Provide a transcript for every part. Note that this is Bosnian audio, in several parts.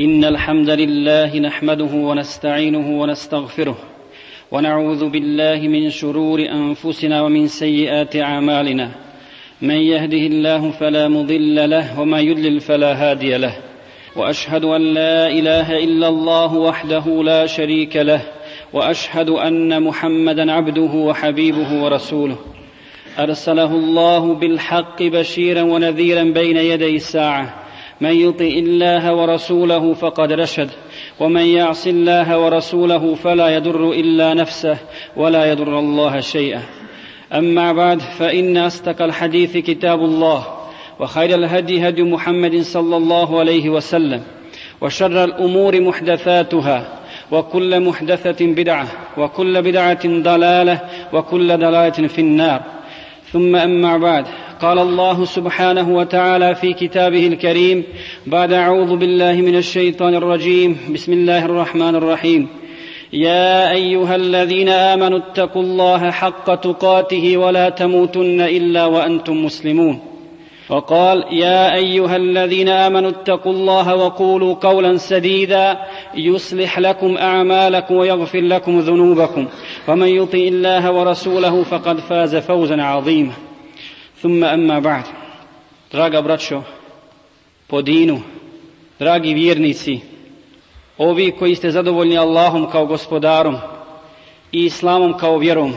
ان الحمد لله نحمده ونستعينه ونستغفره ونعوذ بالله من شرور انفسنا ومن سيئات اعمالنا من يهده الله فلا مضل له وما يضلل فلا هادي له واشهد ان لا اله الا الله وحده لا شريك له واشهد ان محمدا عبده وحبيبه ورسوله ارسله الله بالحق بشيرا ونذيرا بين يدي الساعه من يطئ الله ورسوله فقد رشد ومن يعص الله ورسوله فلا يضر الا نفسه ولا يضر الله شيئا اما بعد فان اصدق الحديث كتاب الله وخير الهدي هدي محمد صلى الله عليه وسلم وشر الامور محدثاتها وكل محدثه بدعه وكل بدعه ضلاله وكل ضلاله في النار ثم اما بعد قال الله سبحانه وتعالى في كتابه الكريم بعد اعوذ بالله من الشيطان الرجيم بسم الله الرحمن الرحيم يا ايها الذين امنوا اتقوا الله حق تقاته ولا تموتن الا وانتم مسلمون وقال يا ايها الذين امنوا اتقوا الله وقولوا قولا سديدا يصلح لكم اعمالكم ويغفر لكم ذنوبكم ومن يطع الله ورسوله فقد فاز فوزا عظيما Thumma amma ba'd. Draga braćo, podinu, dragi vjernici, ovi koji ste zadovoljni Allahom kao gospodarom i Islamom kao vjerom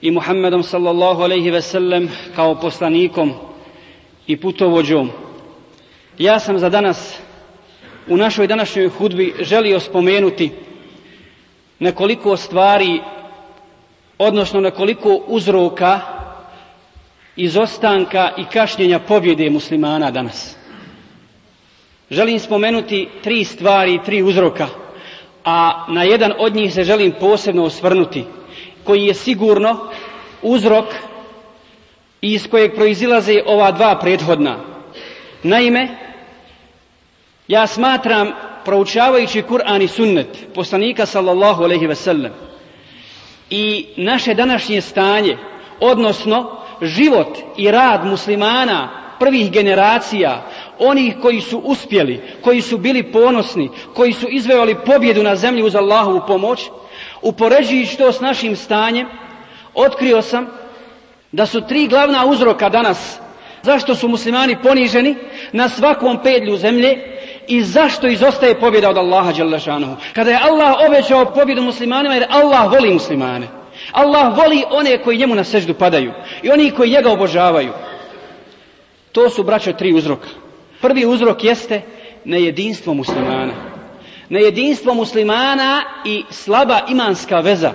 i Muhammedom sallallahu alaihi ve sellem kao poslanikom i putovođom. Ja sam za danas u našoj današnjoj hudbi želio spomenuti nekoliko stvari, odnosno nekoliko uzroka izostanka i kašnjenja pobjede muslimana danas. Želim spomenuti tri stvari i tri uzroka, a na jedan od njih se želim posebno osvrnuti, koji je sigurno uzrok iz kojeg proizilaze ova dva prethodna. Naime, ja smatram, proučavajući Kur'an i sunnet poslanika sallallahu aleyhi ve sellem i naše današnje stanje, odnosno život i rad muslimana prvih generacija, onih koji su uspjeli, koji su bili ponosni, koji su izveli pobjedu na zemlji uz Allahovu pomoć, upoređujući to s našim stanjem, otkrio sam da su tri glavna uzroka danas zašto su muslimani poniženi na svakom pedlju zemlje i zašto izostaje pobjeda od Allaha Kada je Allah obećao pobjedu muslimanima jer Allah voli muslimane. Allah voli one koji njemu na seždu padaju i oni koji njega obožavaju. To su, braćo, tri uzroka. Prvi uzrok jeste nejedinstvo muslimana. Nejedinstvo muslimana i slaba imanska veza.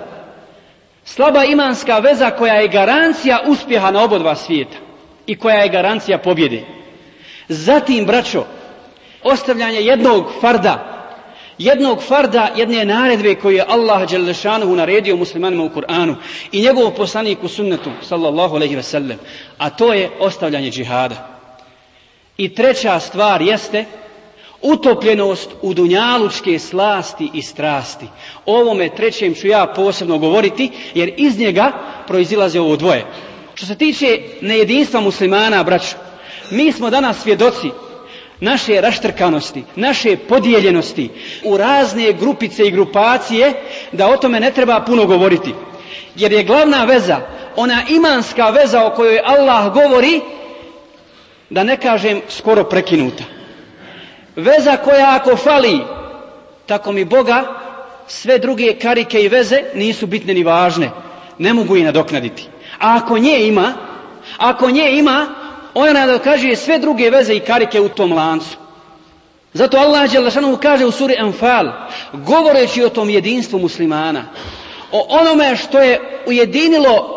Slaba imanska veza koja je garancija uspjeha na obodva svijeta i koja je garancija pobjede. Zatim, braćo, ostavljanje jednog farda jednog farda, jedne naredbe koje je Allah Đelešanuhu naredio muslimanima u Kur'anu i njegov poslanik u sunnetu, sallallahu alaihi ve sellem, a to je ostavljanje džihada. I treća stvar jeste utopljenost u dunjalučke slasti i strasti. O ovome trećem ću ja posebno govoriti, jer iz njega proizilaze ovo dvoje. Što se tiče nejedinstva muslimana, braću, mi smo danas svjedoci naše raštrkanosti, naše podijeljenosti u razne grupice i grupacije, da o tome ne treba puno govoriti. Jer je glavna veza, ona imanska veza o kojoj Allah govori, da ne kažem skoro prekinuta. Veza koja ako fali, tako mi Boga, sve druge karike i veze nisu bitne ni važne. Ne mogu i nadoknaditi. A ako nje ima, ako nje ima, ona kaže sve druge veze i karike u tom lancu. Zato Allah Đelešanu kaže u suri Anfal, govoreći o tom jedinstvu muslimana, o onome što je ujedinilo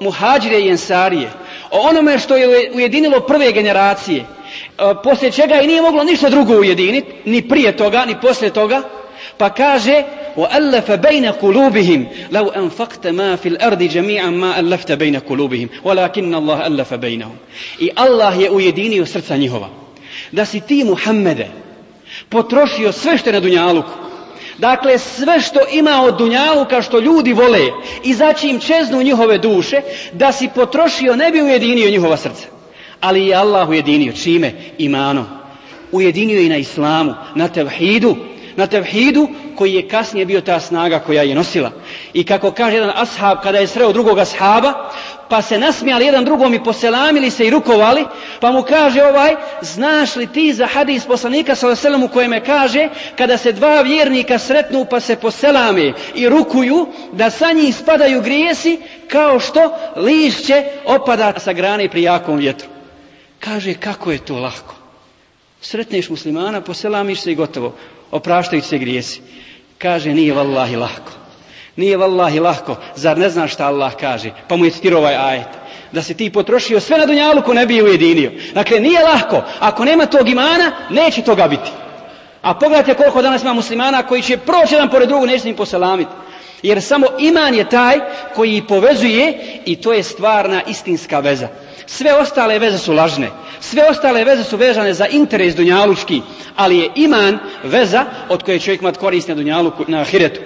muhađire i ensarije, o onome što je ujedinilo prve generacije, e, poslije čega i nije moglo ništa drugo ujediniti, ni prije toga, ni poslije toga, pa kaže o baina قلوبهم lubihim, anfaqta ma fil ardi jami'an ma baina walakin I Allah je ujedinio srca njihova. Da si ti Muhammede potrošio sve što je na Dunjaluku. Dakle, sve što ima od Dunjaluka što ljudi vole i za čim čeznu njihove duše, da si potrošio ne bi ujedinio njihova srca. Ali je Allah ujedinio. Čime? Imano Ujedinio i na islamu, na tevhidu, na tevhidu koji je kasnije bio ta snaga koja je nosila. I kako kaže jedan ashab kada je sreo drugoga ashaba, pa se nasmijali jedan drugom i poselamili se i rukovali, pa mu kaže ovaj, znaš li ti za hadis poslanika sa u kojem kaže, kada se dva vjernika sretnu pa se poselame i rukuju, da sa njih spadaju grijesi kao što lišće opada sa grane pri jakom vjetru. Kaže, kako je to lako? Sretneš muslimana, poselamiš se i gotovo opraštajući se grijesi. Kaže, nije vallahi lahko. Nije vallahi lahko, zar ne znaš šta Allah kaže? Pa mu je citirao ovaj ajet. Da si ti potrošio sve na ko ne bi ujedinio. Dakle, nije lahko. Ako nema tog imana, neće toga biti. A pogledajte koliko danas ima muslimana koji će proći jedan pored drugog, neće im poselamiti. Jer samo iman je taj koji povezuje i to je stvarna istinska veza. Sve ostale veze su lažne. Sve ostale veze su vezane za interes dunjalučki, ali je iman veza od koje čovjek mat korist na dunjaluku, na ahiretu.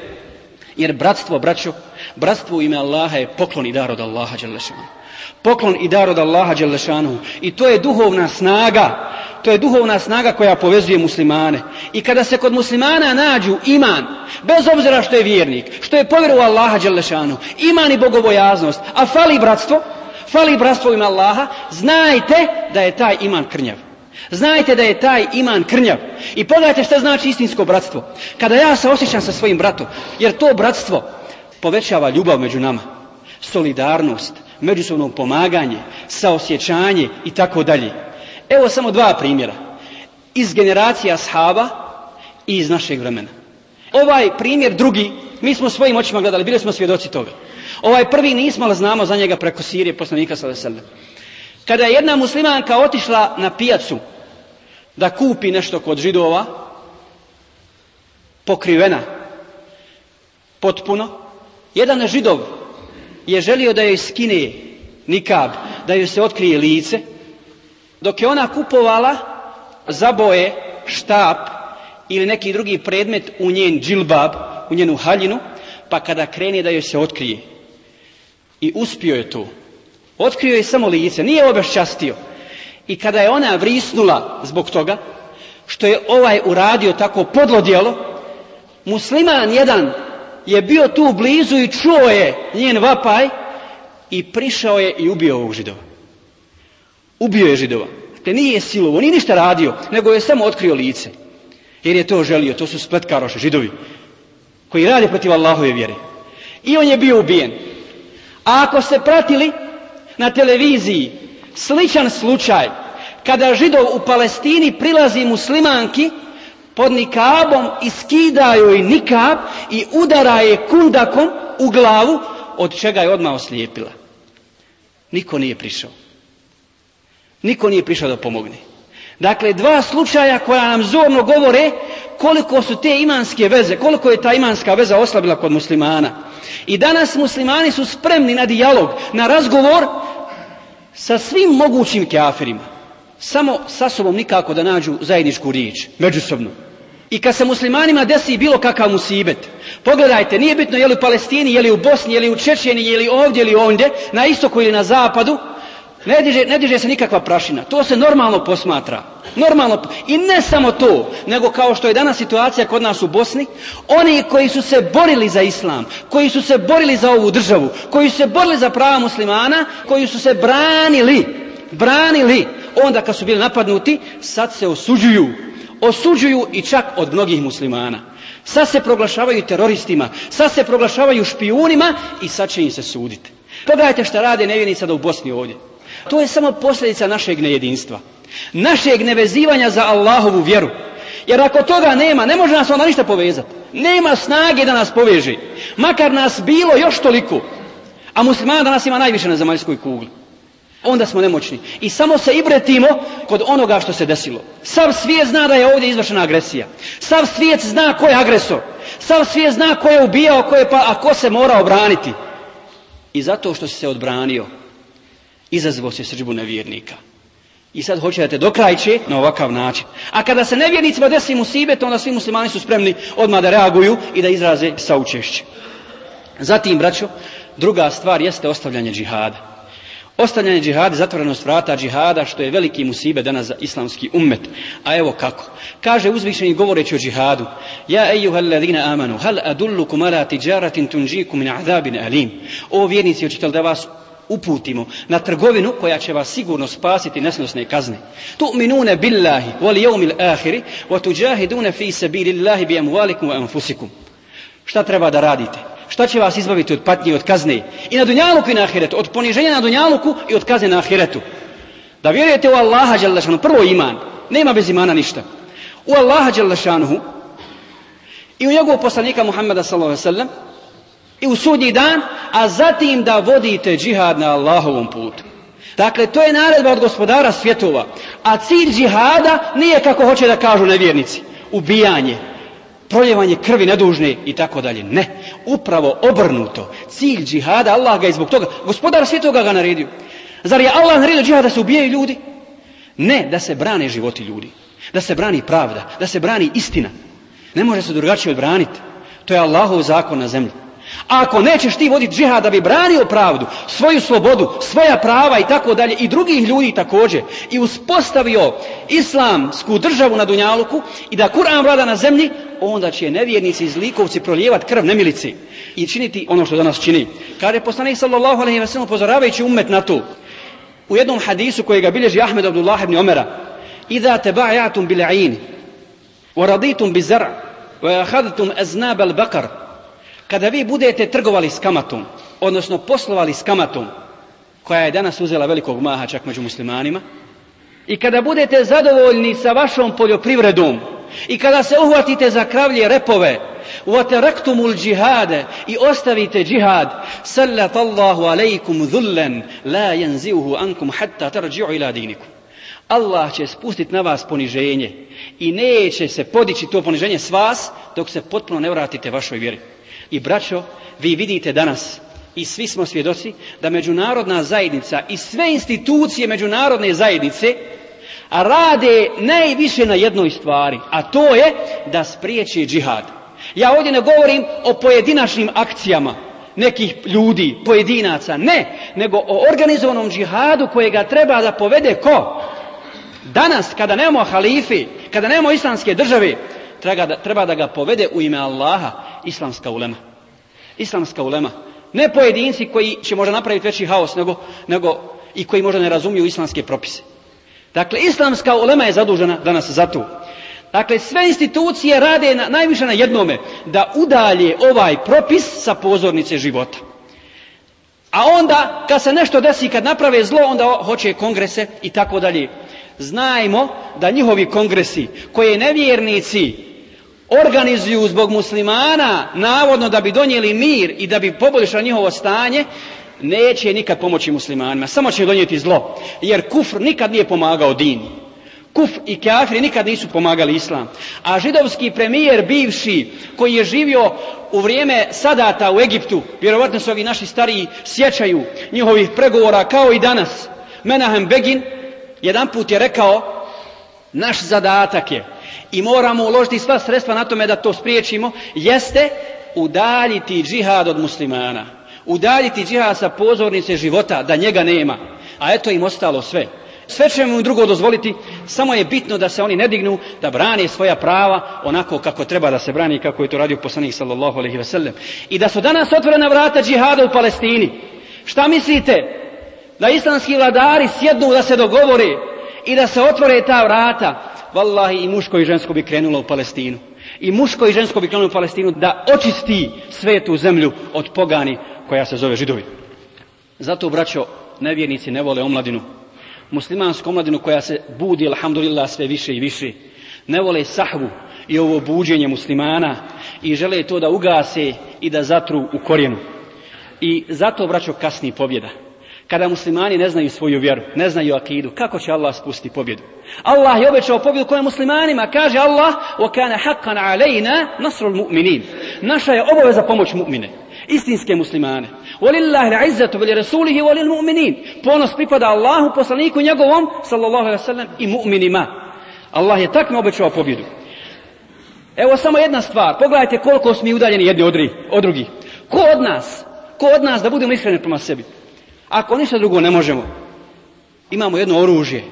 Jer bratstvo, braćo, bratstvo u ime Allaha je poklon i dar od Allaha Đelešanu. Poklon i dar od Allaha Đelešanu. I to je duhovna snaga, to je duhovna snaga koja povezuje muslimane. I kada se kod muslimana nađu iman, bez obzira što je vjernik, što je povjerovao Allaha Đelešanu, iman i bogobojaznost, a fali bratstvo, fali bratstvo ima Allaha, znajte da je taj iman krnjav. Znajte da je taj iman krnjav. I pogledajte što znači istinsko bratstvo. Kada ja se osjećam sa svojim bratom, jer to bratstvo povećava ljubav među nama, solidarnost, međusobno pomaganje, saosjećanje i tako dalje. Evo samo dva primjera. Iz generacija shaba i iz našeg vremena. Ovaj primjer drugi, mi smo svojim očima gledali, bili smo svjedoci toga. Ovaj prvi nismo, ali znamo za njega preko Sirije poslanika sa Kada je jedna muslimanka otišla na pijacu da kupi nešto kod židova, pokrivena potpuno, jedan židov je želio da joj skine nikab, da joj se otkrije lice, dok je ona kupovala zaboje, štap ili neki drugi predmet u njen džilbab, u njenu haljinu, pa kada krene da joj se otkrije. I uspio je tu. Otkrio je samo lice, nije obeščastio. I kada je ona vrisnula zbog toga, što je ovaj uradio tako podlo djelo, musliman jedan je bio tu blizu i čuo je njen vapaj i prišao je i ubio ovog židova. Ubio je židova. Te dakle, nije silovo, nije ništa radio, nego je samo otkrio lice. Jer je to želio, to su spletkaroši, židovi, koji rade protiv Allahove vjere. I on je bio ubijen. A ako ste pratili na televiziji sličan slučaj kada židov u Palestini prilazi muslimanki pod nikabom i skidaju i nikab i udara je kundakom u glavu od čega je odmah oslijepila. Niko nije prišao. Niko nije prišao da pomogne. Dakle, dva slučaja koja nam zorno govore koliko su te imanske veze, koliko je ta imanska veza oslabila kod muslimana. I danas muslimani su spremni na dijalog, na razgovor sa svim mogućim kafirima. Samo sa sobom nikako da nađu zajedničku riječ, međusobno. I kad se muslimanima desi bilo kakav musibet, pogledajte, nije bitno je li u Palestini, je li u Bosni, je li u Čečeni, je li ovdje ili ondje, na istoku ili na zapadu, ne diže, se nikakva prašina. To se normalno posmatra. Normalno. I ne samo to, nego kao što je danas situacija kod nas u Bosni, oni koji su se borili za islam, koji su se borili za ovu državu, koji su se borili za prava muslimana, koji su se branili, branili, onda kad su bili napadnuti, sad se osuđuju. Osuđuju i čak od mnogih muslimana. Sad se proglašavaju teroristima, sad se proglašavaju špijunima i sad će im se suditi. Pogledajte šta rade nevjenica da u Bosni ovdje. To je samo posljedica našeg nejedinstva. Našeg nevezivanja za Allahovu vjeru. Jer ako toga nema, ne može nas onda ništa povezati. Nema snage da nas poveže. Makar nas bilo još toliko. A muslimana nas ima najviše na zemaljskoj kugli. Onda smo nemoćni. I samo se ibretimo kod onoga što se desilo. Sav svijet zna da je ovdje izvršena agresija. Sav svijet zna ko je agresor. Sav svijet zna ko je ubijao, ko je pa, a ko se mora obraniti. I zato što si se odbranio, Izazvao se srđbu nevjernika. I sad hoće da te dokrajče na ovakav način. A kada se nevjernicima desi musibet, onda svi muslimani su spremni odmah da reaguju i da izraze saučešće. Zatim, braćo, druga stvar jeste ostavljanje džihada. Ostavljanje džihada, zatvorenost vrata džihada, što je veliki musibe danas za islamski ummet. A evo kako. Kaže uzvišeni govoreći o džihadu. Ja ejuhal ladina amanu, hal adullukum ala tijaratin min azabin alim. O vjernici, hoćete da vas uputimo na trgovinu koja će vas sigurno spasiti nesnosne kazne. Tu'minune billahi wal yawmil ahiri wa tujahiduna fi sabilillahi bi amwalikum wa anfusikum. Šta treba da radite? Šta će vas izbaviti od patnje, od kazne? I na dunjaluku i na ahiretu. Od poniženja na dunjaluku i od kazne na ahiretu. Da vjerujete u Allaha Đallašanu. Prvo iman. Nema bez imana ništa. U Allaha Đallašanu. i u njegovog poslanika Muhammeda sallallahu i u sudnji dan, a zatim da vodite džihad na Allahovom putu. Dakle, to je naredba od gospodara svjetova. A cilj džihada nije, kako hoće da kažu nevjernici, ubijanje, proljevanje krvi nedužne i tako dalje. Ne, upravo obrnuto. Cilj džihada, Allah ga je zbog toga, gospodar svjetova ga naredio. Zar je Allah naredio džihada da se ubijaju ljudi? Ne, da se brane životi ljudi. Da se brani pravda, da se brani istina. Ne može se drugačije odbraniti. To je Allahov zakon na zemlji ako nećeš ti voditi džihad da bi branio pravdu, svoju slobodu, svoja prava i tako dalje i drugih ljudi također i uspostavio islamsku državu na Dunjaluku i da Kur'an vlada na zemlji, onda će nevjernici i zlikovci prolijevati krv nemilici i činiti ono što danas čini. Kada je poslanik sallallahu alaihi ve sallam upozoravajući umet na tu, U jednom hadisu kojega bilježi Ahmed Abdullah ibn Omera, Iza te bajatum 'ayn wa raditum bi zara, wa jahadatum aznab al Bakar, kada vi budete trgovali s kamatom, odnosno poslovali s kamatom, koja je danas uzela velikog maha čak među muslimanima, i kada budete zadovoljni sa vašom poljoprivredom, i kada se uhvatite za kravlje repove, وَتَرَكْتُمُ džihade i ostavite džihad, سَلَّتَ اللَّهُ عَلَيْكُمْ ذُلًّا لَا يَنْزِوهُ أَنْكُمْ Allah će spustiti na vas poniženje i neće se podići to poniženje s vas dok se potpuno ne vratite vašoj vjeri. I braćo, vi vidite danas i svi smo svjedoci da međunarodna zajednica i sve institucije međunarodne zajednice rade najviše na jednoj stvari, a to je da spriječi džihad. Ja ovdje ne govorim o pojedinačnim akcijama nekih ljudi, pojedinaca, ne, nego o organizovanom džihadu kojega treba da povede ko? Danas, kada nemamo halifi, kada nemamo islamske države, treba da, treba da ga povede u ime Allaha, islamska ulema. Islamska ulema. Ne pojedinci koji će možda napraviti veći haos nego, nego i koji možda ne razumiju islamske propise. Dakle, islamska ulema je zadužena danas za to. Dakle, sve institucije rade na, najviše na jednome, da udalje ovaj propis sa pozornice života. A onda, kad se nešto desi, kad naprave zlo, onda hoće kongrese i tako dalje. Znajmo da njihovi kongresi, koje nevjernici organizuju zbog muslimana, navodno da bi donijeli mir i da bi poboljšao njihovo stanje, neće nikad pomoći muslimanima, samo će donijeti zlo. Jer kufr nikad nije pomagao din Kuf i kafri nikad nisu pomagali islam. A židovski premijer bivši koji je živio u vrijeme Sadata u Egiptu, vjerovatno se ovi naši stariji sjećaju njihovih pregovora kao i danas. Menahem Begin jedan put je rekao naš zadatak je i moramo uložiti sva sredstva na tome da to spriječimo, jeste udaljiti džihad od muslimana. Udaljiti džihad sa pozornice života, da njega nema. A eto im ostalo sve. Sve ćemo im drugo dozvoliti, samo je bitno da se oni ne dignu, da brane svoja prava onako kako treba da se brani, kako je to radio poslanik sallallahu alaihi ve sellem. I da su danas otvorena vrata džihada u Palestini. Šta mislite? Da islamski vladari sjednu da se dogovore i da se otvore ta vrata vallahi i muško i žensko bi krenulo u Palestinu. I muško i žensko bi krenulo u Palestinu da očisti svetu zemlju od pogani koja se zove židovi. Zato, braćo, nevjernici ne vole omladinu. Muslimansku omladinu koja se budi, alhamdulillah, sve više i više. Ne vole sahvu i ovo buđenje muslimana i žele to da ugase i da zatru u korijenu. I zato, braćo, kasni pobjeda. Kada muslimani ne znaju svoju vjeru, ne znaju akidu, kako će Allah spustiti pobjedu? Allah je obećao pobjedu koja muslimanima, kaže Allah, وَكَانَ حَقًا عَلَيْنَا نَصْرُ الْمُؤْمِنِينَ Naša je obaveza pomoć mu'mine, istinske muslimane. وَلِلَّهِ الْعِزَّةُ وَلِرَسُولِهِ وَلِلْمُؤْمِنِينَ Ponos pripada Allahu, poslaniku njegovom, sallallahu alaihi sallam, i mu'minima. Allah je tako obećao pobjedu. Evo samo jedna stvar, pogledajte koliko smo udaljeni jedni od drugih. Ko od nas, ko od nas da budemo iskreni prema sebi? Ako ništa drugo ne možemo, imamo jedno oružje.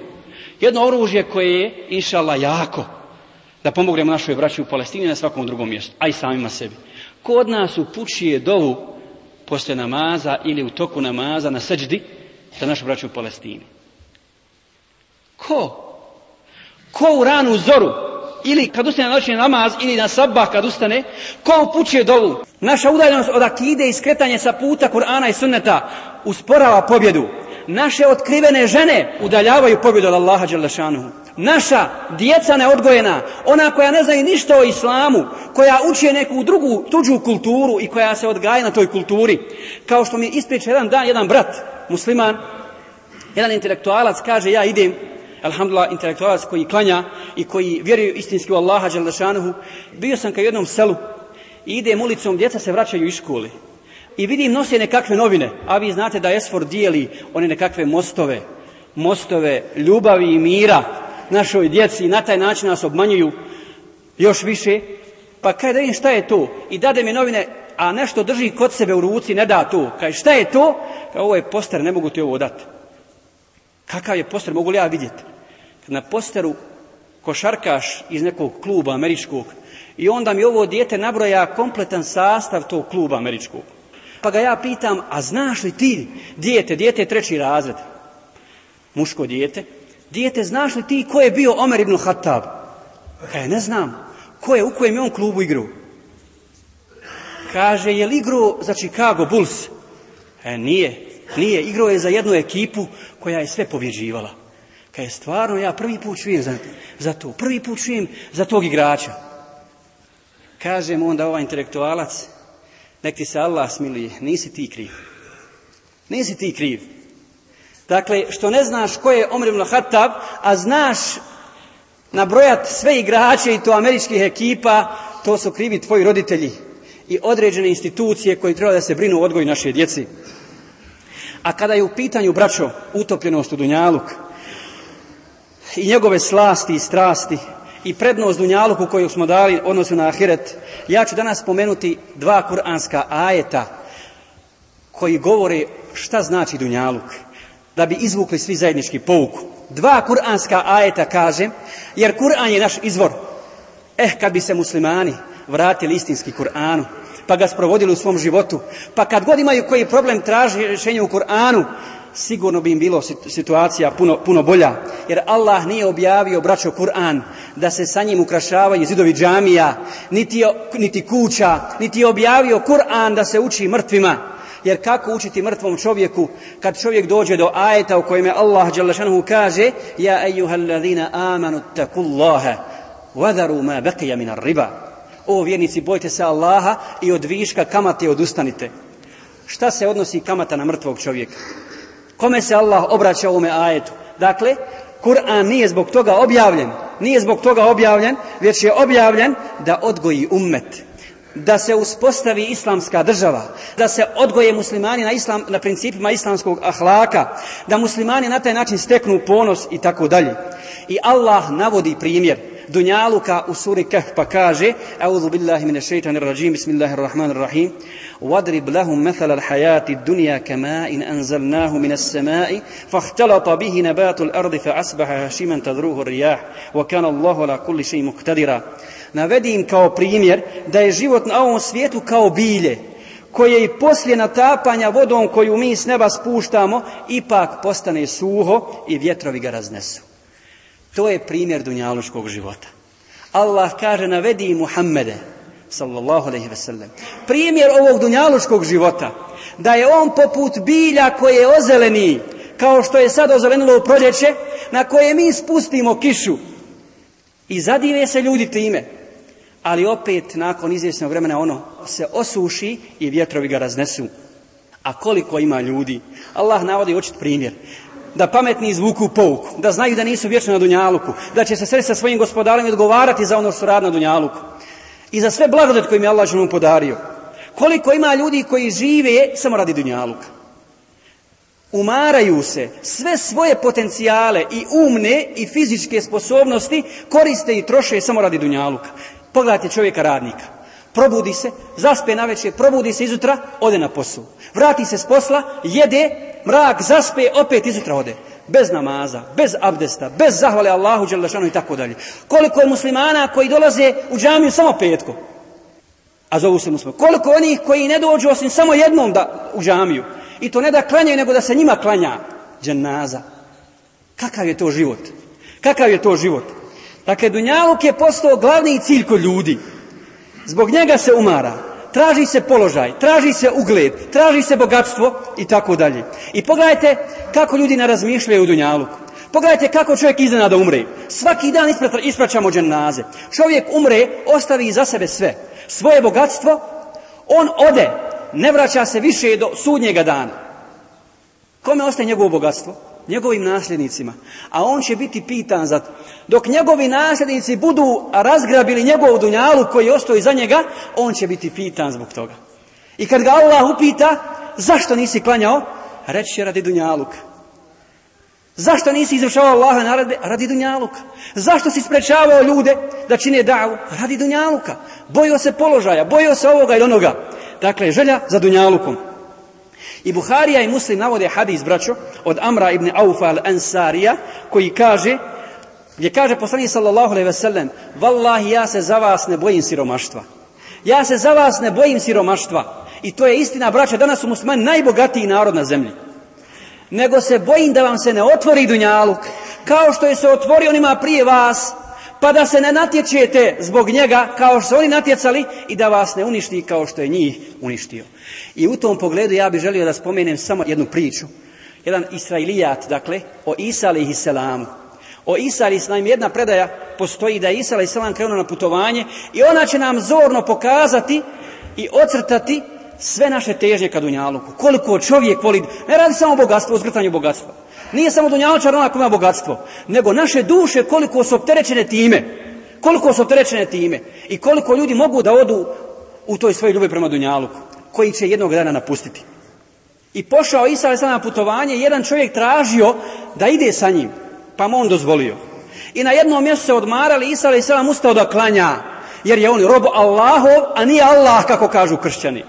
Jedno oružje koje je, inšala, jako. Da pomognemo našoj braći u Palestini na svakom drugom mjestu, a i samima sebi. od nas upućuje dovu poslije namaza ili u toku namaza na seđdi za našu braću u Palestini. Ko? Ko u ranu zoru ili kad ustane na noćni namaz ili na sabah kad ustane, ko upućuje dovu? Naša udaljenost od akide i skretanje sa puta Kur'ana i sunneta usporava pobjedu. Naše otkrivene žene udaljavaju pobjedu od Allaha Naša djeca neodgojena, ona koja ne zna ništa o islamu, koja uči neku drugu, tuđu kulturu i koja se odgaja na toj kulturi. Kao što mi ispriča jedan dan jedan brat, musliman, jedan intelektualac, kaže ja idem alhamdulillah, intelektualac koji klanja i koji vjeruje istinski u Allaha Bio sam ka jednom selu i idem ulicom, djeca se vraćaju iz škole. I vidim nose nekakve novine, a vi znate da Esfor dijeli one nekakve mostove, mostove ljubavi i mira našoj djeci i na taj način nas obmanjuju još više. Pa kaj da vidim šta je to? I dade mi novine, a nešto drži kod sebe u ruci, ne da to. Kaj šta je to? Kao ovo je poster, ne mogu ti ovo dati. Kakav je poster, mogu li ja vidjeti? na posteru košarkaš iz nekog kluba američkog i onda mi ovo dijete nabroja kompletan sastav tog kluba američkog. Pa ga ja pitam, a znaš li ti dijete, dijete je treći razred, muško dijete, dijete znaš li ti ko je bio Omer ibn Hattab? E, ne znam. Ko je, u kojem je on klubu igru? Kaže, je li igrao za znači, Chicago Bulls? E, nije, nije. Igrao je za jednu ekipu koja je sve povjeđivala. Kaj je stvarno, ja prvi put čujem za, to, prvi put čujem za tog igrača. Kažem onda ovaj intelektualac, nek ti se Allah smili, nisi ti kriv. Nisi ti kriv. Dakle, što ne znaš ko je Omer ibn a znaš nabrojat sve igrače i to američkih ekipa, to su krivi tvoji roditelji i određene institucije koji treba da se brinu o odgoju naše djeci. A kada je u pitanju, braćo, utopljenost u Dunjaluk, i njegove slasti i strasti i prednost dunjaluku koju smo dali odnosu na ahiret, ja ću danas spomenuti dva kuranska ajeta koji govore šta znači dunjaluk, da bi izvukli svi zajednički pouku. Dva kuranska ajeta kaže, jer Kur'an je naš izvor. Eh, kad bi se muslimani vratili istinski Kur'anu, pa ga sprovodili u svom životu, pa kad god imaju koji problem traži rješenje u Kur'anu, sigurno bi im bilo situacija puno, puno bolja. Jer Allah nije objavio, braćo, Kur'an da se sa njim ukrašavaju zidovi džamija, niti, niti kuća, niti je objavio Kur'an da se uči mrtvima. Jer kako učiti mrtvom čovjeku kad čovjek dođe do ajeta u kojem Allah kaže Ja ejuhalladina amanu takullaha vadaru ma minar riba. O vjernici, bojte se Allaha i od viška kamate odustanite. Šta se odnosi kamata na mrtvog čovjeka? Kome se Allah obraća u ovome ajetu? Dakle, Kur'an nije zbog toga objavljen, nije zbog toga objavljen, već je objavljen da odgoji ummet, da se uspostavi islamska država, da se odgoje muslimani na, islam, na principima islamskog ahlaka, da muslimani na taj način steknu ponos i tako dalje. I Allah navodi primjer Dunjaluka u suri Kehf pa kaže Euzu billahi mine šeitanir rajim, bismillahirrahmanirrahim وَضْرِبْ لَهُمْ مَثَلَ الْحَيَاةِ الدُّنْيَا كَمَاءٍ أَنْزَلْنَاهُ مِنَ السَّمَاءِ فَاخْتَلَطَ بِهِ نَبَاتُ الْأَرْضِ فَأَصْبَحَ هَشِيمًا تَذْرُوهُ الرِّيَاحُ Wa kana عَلَى la kulli مُقْتَدِرًا Navedi Navedim kao primjer da je život na ovom svijetu kao bilje koje i poslije natapanja vodom koju mi s neba spuštamo ipak postane suho i vjetrovi ga raznesu. To je primjer dunjaluškog života. Allah kaže navedi Muhammede sallallahu alejhi ve sellem. Primjer ovog dunjaluškog života da je on poput bilja koje je ozeleni kao što je sad ozelenilo u proljeće na koje mi spustimo kišu i zadive se ljudi time. Ali opet nakon izvjesnog vremena ono se osuši i vjetrovi ga raznesu. A koliko ima ljudi? Allah navodi očit primjer da pametni izvuku pouku, da znaju da nisu vječni na Dunjaluku, da će se sresti sa svojim gospodarom i odgovarati za ono što rad na Dunjaluku i za sve blagodat koje im je Allah podario. Koliko ima ljudi koji žive samo radi Dunjaluka. Umaraju se, sve svoje potencijale i umne i fizičke sposobnosti koriste i troše samo radi Dunjaluka. Pogledajte čovjeka radnika. Probudi se, zaspe na večer, probudi se izutra, ode na posao. Vrati se s posla, jede, mrak zaspe, opet izutra ode. Bez namaza, bez abdesta, bez zahvale Allahu Đelešanu i tako dalje. Koliko je muslimana koji dolaze u džamiju samo petko, a zovu se muslimani. Koliko onih koji ne dođu osim samo jednom da, u džamiju. I to ne da klanjaju, nego da se njima klanja dženaza. Kakav je to život? Kakav je to život? Dakle, Dunjaluk je postao glavni cilj kod ljudi. Zbog njega se umara traži se položaj, traži se ugled, traži se bogatstvo i tako dalje. I pogledajte kako ljudi ne razmišljaju u Dunjaluku. Pogledajte kako čovjek iznenada umre. Svaki dan ispraćamo dženaze. Čovjek umre, ostavi iza sebe sve. Svoje bogatstvo, on ode, ne vraća se više do sudnjega dana. Kome ostaje njegovo bogatstvo? njegovim nasljednicima. A on će biti pitan za to. Dok njegovi nasljednici budu razgrabili njegov dunjalu koji je ostao iza njega, on će biti pitan zbog toga. I kad ga Allah upita, zašto nisi klanjao? Reći će radi Dunjaluk Zašto nisi izvršavao Allaha naredbe? Radi dunjaluka. Zašto si sprečavao ljude da čine davu? Radi dunjaluka. Bojio se položaja, bojio se ovoga i onoga. Dakle, želja za dunjalukom. I Buharija i Muslim navode hadis, braćo, od Amra ibn Aufa al-Ansarija, koji kaže, gdje kaže poslanik sallallahu alaihi ve sellem: ja se za vas ne bojim siromaštva. Ja se za vas ne bojim siromaštva." I to je istina, braćo, danas su muslimani najbogatiji narod na zemlji. Nego se bojim da vam se ne otvori dunjaluk, kao što je se otvorio onima prije vas, pa da se ne natječete zbog njega kao što su oni natjecali i da vas ne uništi kao što je njih uništio. I u tom pogledu ja bih želio da spomenem samo jednu priču. Jedan israelijat, dakle, o Isali i selamu. O isali s nam jedna predaja postoji da je Isa i selam krenuo na putovanje i ona će nam zorno pokazati i ocrtati sve naše težnje u dunjaluku. Koliko čovjek voli, ne radi samo o bogatstvu, o zgrtanju bogatstva nije samo dunjaločar onako ima bogatstvo, nego naše duše koliko su opterećene time. Koliko su opterećene time i koliko ljudi mogu da odu u toj svojoj ljubavi prema dunjaluku, koji će jednog dana napustiti. I pošao Isa na putovanje, jedan čovjek tražio da ide sa njim, pa mu on dozvolio. I na jednom mjestu se odmarali, Isa sada ustao da klanja, jer je on rob Allahov, a nije Allah kako kažu kršćani.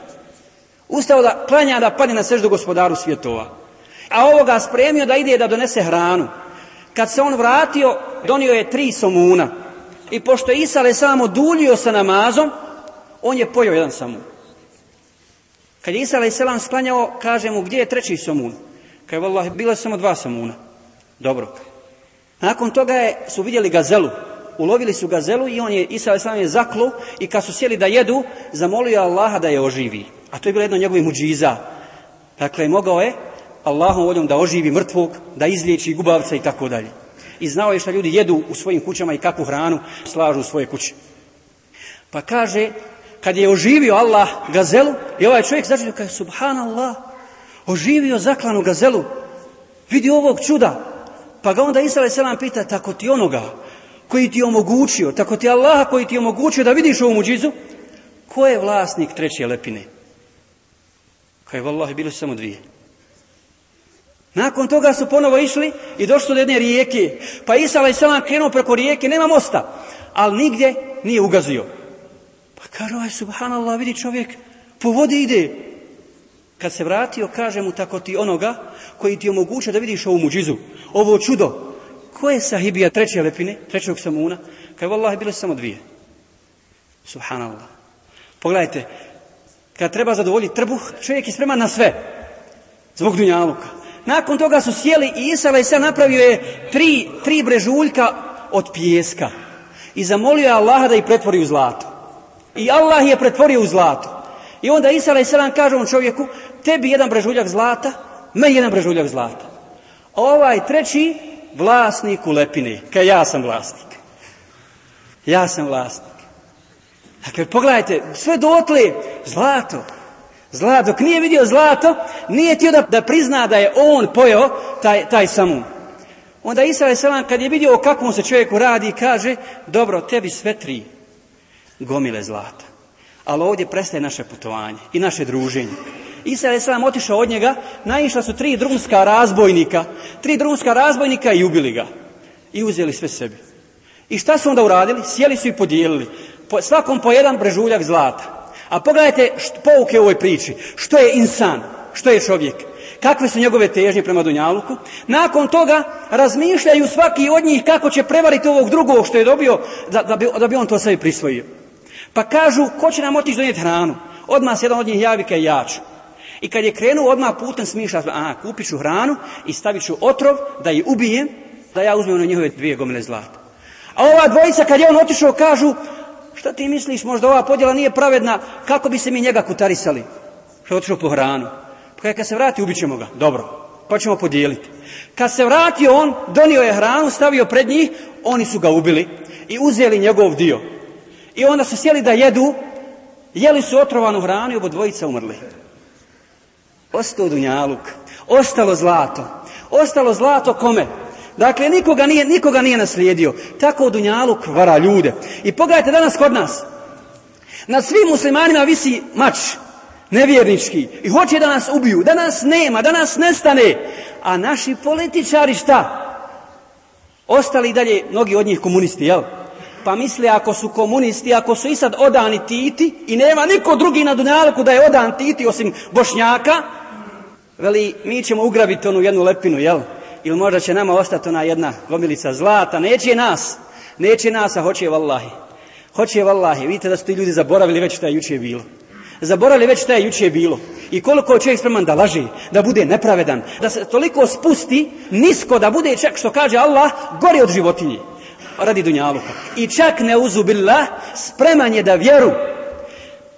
Ustao da klanja da padne na seždu gospodaru svjetova. A ovoga spremio da ide da donese hranu. Kad se on vratio, donio je tri somuna. I pošto je Isale samo duljio sa namazom, on je pojeo jedan samun. Kad je Isale selam sklanjao, kaže mu gdje je treći somun? je vallaha, bilo je samo dva somuna. Dobro. Nakon toga je, su vidjeli gazelu. Ulovili su gazelu i on je, Isa sam je zaklo i kad su sjeli da jedu, zamolio Allaha da je oživi. A to je bilo jedno njegovih muđiza. Dakle, mogao je Allahom voljom da oživi mrtvog, da izliječi gubavca i tako dalje. I znao je šta ljudi jedu u svojim kućama i kakvu hranu slažu u svoje kuće. Pa kaže, kad je oživio Allah gazelu, i ovaj čovjek začinio, kaže, subhanallah, oživio zaklanu gazelu, vidi ovog čuda. Pa ga onda Isra selam pita, tako ti onoga koji ti je omogućio, tako ti Allah koji ti je omogućio da vidiš ovu muđizu, ko je vlasnik treće lepine? Kaj, vallahi, bilo samo dvije. Nakon toga su ponovo išli i došli do jedne rijeke. Pa i selam krenuo preko rijeke, nema mosta, ali nigdje nije ugazio. Pa kaže ovaj, subhanallah, vidi čovjek, po vodi ide. Kad se vratio, kaže mu tako ti onoga koji ti omogućuje da vidiš ovu muđizu, ovo čudo. Ko je sahibija treće lepine, trećeg samuna? Kaj vallaha, bile samo dvije. Subhanallah. Pogledajte, kad treba zadovoljiti trbuh, čovjek je spreman na sve. Zbog aluka. Nakon toga su sjeli i Isava i sad napravio je tri, tri brežuljka od pijeska. I zamolio je Allaha da ih pretvori u zlato. I Allah je pretvorio u zlato. I onda Isra i selam kaže on čovjeku, tebi jedan brežuljak zlata, me jedan brežuljak zlata. Ovaj treći vlasnik u lepini, kaj ja sam vlasnik. Ja sam vlasnik. Dakle, pogledajte, sve dotle, zlato, Zlato, dok nije vidio zlato, nije htio da, da prizna da je on pojeo taj, taj Onda je Selan kad je vidio o kakvom se čovjeku radi, kaže, dobro, tebi sve tri gomile zlata. Ali ovdje prestaje naše putovanje i naše druženje. Isra je otišao od njega, naišla su tri drumska razbojnika, tri drumska razbojnika i ubili ga. I uzeli sve sebi. I šta su onda uradili? Sjeli su i podijelili. Po, svakom po jedan brežuljak zlata. A pogledajte pouke u ovoj priči. Što je insan? Što je čovjek? Kakve su njegove težnje prema Dunjaluku? Nakon toga razmišljaju svaki od njih kako će prevariti ovog drugog što je dobio da, bi, da bi on to sebi prisvojio. Pa kažu, ko će nam otići donijeti hranu? Odmah se jedan od njih javi kao jač I kad je krenuo, odmah putem smišlja, a, kupit ću hranu i stavit ću otrov da je ubijem, da ja uzmem na njihove dvije gomile zlata. A ova dvojica kad je on otišao kažu, šta ti misliš, možda ova podjela nije pravedna, kako bi se mi njega kutarisali? Što je otišao po hranu. Pa kad se vrati, ćemo ga. Dobro, pa ćemo podijeliti. Kad se vratio on, donio je hranu, stavio pred njih, oni su ga ubili i uzeli njegov dio. I onda su sjeli da jedu, jeli su otrovanu hranu i dvojica umrli. Ostao dunjaluk, ostalo zlato. Ostalo zlato kome? Dakle, nikoga nije, nikoga nije naslijedio. Tako Dunjalu kvara ljude. I pogledajte danas kod nas. Na svim muslimanima visi mač nevjernički i hoće da nas ubiju, da nas nema, da nas nestane. A naši političari šta? Ostali i dalje, mnogi od njih komunisti, jel? Pa misle ako su komunisti, ako su i sad odani Titi i nema niko drugi na Dunjalu da je odan Titi osim Bošnjaka, veli mi ćemo ugrabiti onu jednu lepinu, jel? ili možda će nama ostati ona jedna gomilica zlata, neće nas, neće nas, a hoće vallahi. Hoće vallahi, vidite da su ti ljudi zaboravili već šta je juče bilo. Zaboravili već šta je juče bilo. I koliko je čovjek spreman da laži, da bude nepravedan, da se toliko spusti nisko da bude čak što kaže Allah gori od životinje radi dunjaluka. I čak ne uzubila spreman je da vjeru,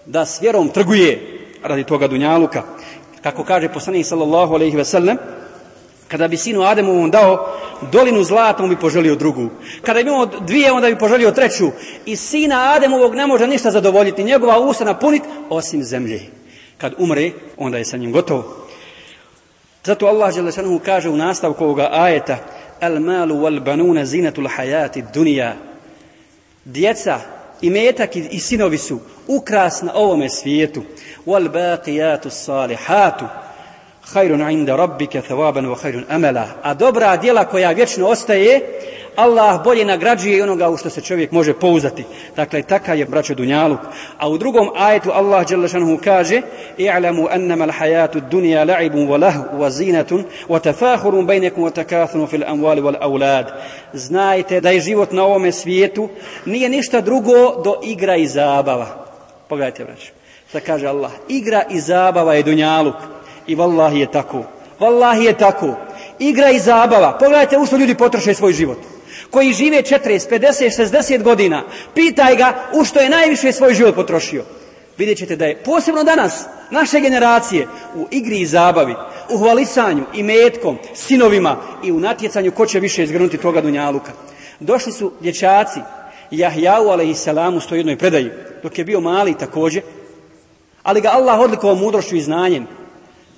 da s vjerom trguje radi toga dunjaluka. Kako kaže poslanik sallallahu alaihi ve sellem, kada bi sinu Ademovom dao dolinu zlata, on bi poželio drugu. Kada bi imao dvije, onda bi poželio treću. I sina Ademovog ne može ništa zadovoljiti, njegova usta napuniti, osim zemlje. Kad umre, onda je sa njim gotovo. Zato Allah mu kaže u nastavku ovoga ajeta El malu wal banuna zinatul dunija Djeca, imetak i sinovi su ukras na ovome svijetu. Wal baqijatu salihatu hajrun inda rabbike thawaban wa hajrun amela. A dobra djela koja vječno ostaje, Allah bolje nagrađuje onoga u što se čovjek može pouzati. Dakle, takav je braćo Dunjaluk. A u drugom ajetu Allah Đelešanhu kaže I'lamu annama l'hajatu dunija la'ibun wa lahu wa zinatun wa tafahurun bejnekum wa takathunu fil amvali wal aulad. Znajte da je život na ovome svijetu nije ništa drugo do igra i zabava. Pogledajte braćo. Da kaže Allah, igra i zabava je Dunjaluk. I vallahi je tako. Vallahi je tako. Igra i zabava. Pogledajte u što ljudi potroše svoj život. Koji žive 40, 50, 60 godina. Pitaj ga u što je najviše svoj život potrošio. Vidjet ćete da je posebno danas naše generacije u igri i zabavi, u hvalisanju i metkom, sinovima i u natjecanju ko će više izgrnuti toga Dunjaluka. Došli su dječaci Salamu s u jednoj predaji, dok je bio mali također, ali ga Allah odlikovao mudrošću i znanjem,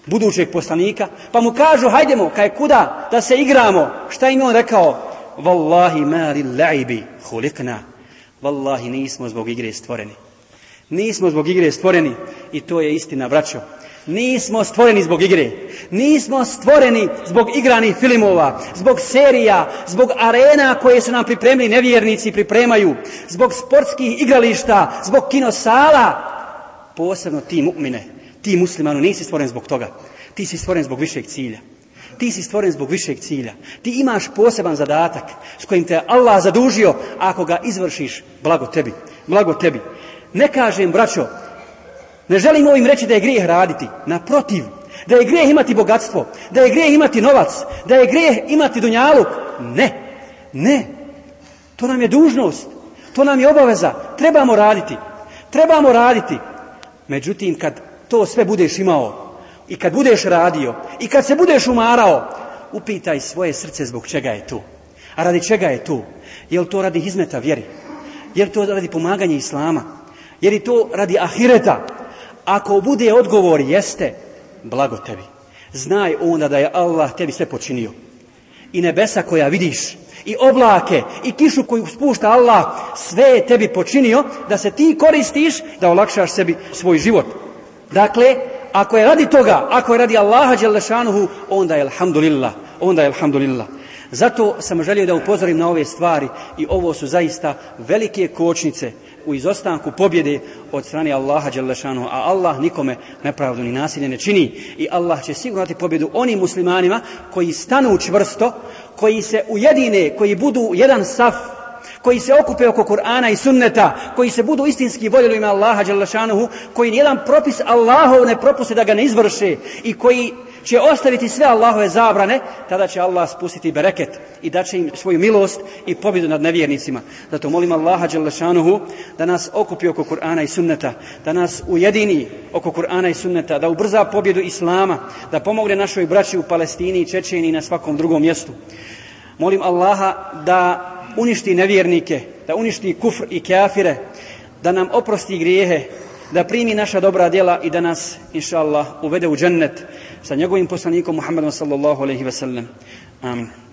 budućeg poslanika, pa mu kažu, hajdemo, kaj kuda, da se igramo. Šta im je on rekao? Wallahi mali laibi hulikna. Wallahi nismo zbog igre stvoreni. Nismo zbog igre stvoreni i to je istina, braćo. Nismo stvoreni zbog igre. Nismo stvoreni zbog igranih filmova, zbog serija, zbog arena koje su nam pripremili nevjernici pripremaju, zbog sportskih igrališta, zbog kinosala, posebno ti mu'mine ti muslimanu nisi stvoren zbog toga. Ti si stvoren zbog višeg cilja. Ti si stvoren zbog višeg cilja. Ti imaš poseban zadatak s kojim te Allah zadužio, ako ga izvršiš, blago tebi. Blago tebi. Ne kažem, braćo, ne želim ovim reći da je grijeh raditi. Naprotiv, da je grijeh imati bogatstvo, da je grijeh imati novac, da je grijeh imati dunjaluk. Ne, ne. To nam je dužnost, to nam je obaveza. Trebamo raditi, trebamo raditi. Međutim, kad to sve budeš imao i kad budeš radio i kad se budeš umarao, upitaj svoje srce zbog čega je tu. A radi čega je tu? Je to radi hizmeta vjeri? Je to radi pomaganja Islama? Je to radi ahireta? Ako bude odgovor jeste, blago tebi. Znaj onda da je Allah tebi sve počinio. I nebesa koja vidiš, i oblake, i kišu koju spušta Allah, sve je tebi počinio da se ti koristiš, da olakšaš sebi svoj život. Dakle, ako je radi toga, ako je radi Allaha Đelešanuhu, onda je alhamdulillah, onda je alhamdulillah. Zato sam želio da upozorim na ove stvari i ovo su zaista velike kočnice u izostanku pobjede od strane Allaha Đelešanu, a Allah nikome nepravdu ni nasilje ne čini. I Allah će sigurno dati pobjedu onim muslimanima koji stanu čvrsto, koji se ujedine, koji budu jedan saf, koji se okupe oko Kur'ana i sunneta, koji se budu istinski voljeli ima Allaha Đalašanuhu koji nijedan propis Allahov ne propuse da ga ne izvrše i koji će ostaviti sve Allahove zabrane, tada će Allah spustiti bereket i daće im svoju milost i pobjedu nad nevjernicima. Zato molim Allaha Đalešanuhu da nas okupi oko Kur'ana i sunneta, da nas ujedini oko Kur'ana i sunneta, da ubrza pobjedu Islama, da pomogne našoj braći u Palestini i Čečeni i na svakom drugom mjestu. Molim Allaha da uništi nevjernike, da uništi kufr i kafire, da nam oprosti grijehe, da primi naša dobra djela i da nas, inša Allah, uvede u džennet sa njegovim poslanikom Muhammedom sallallahu alaihi ve sellem. Amin.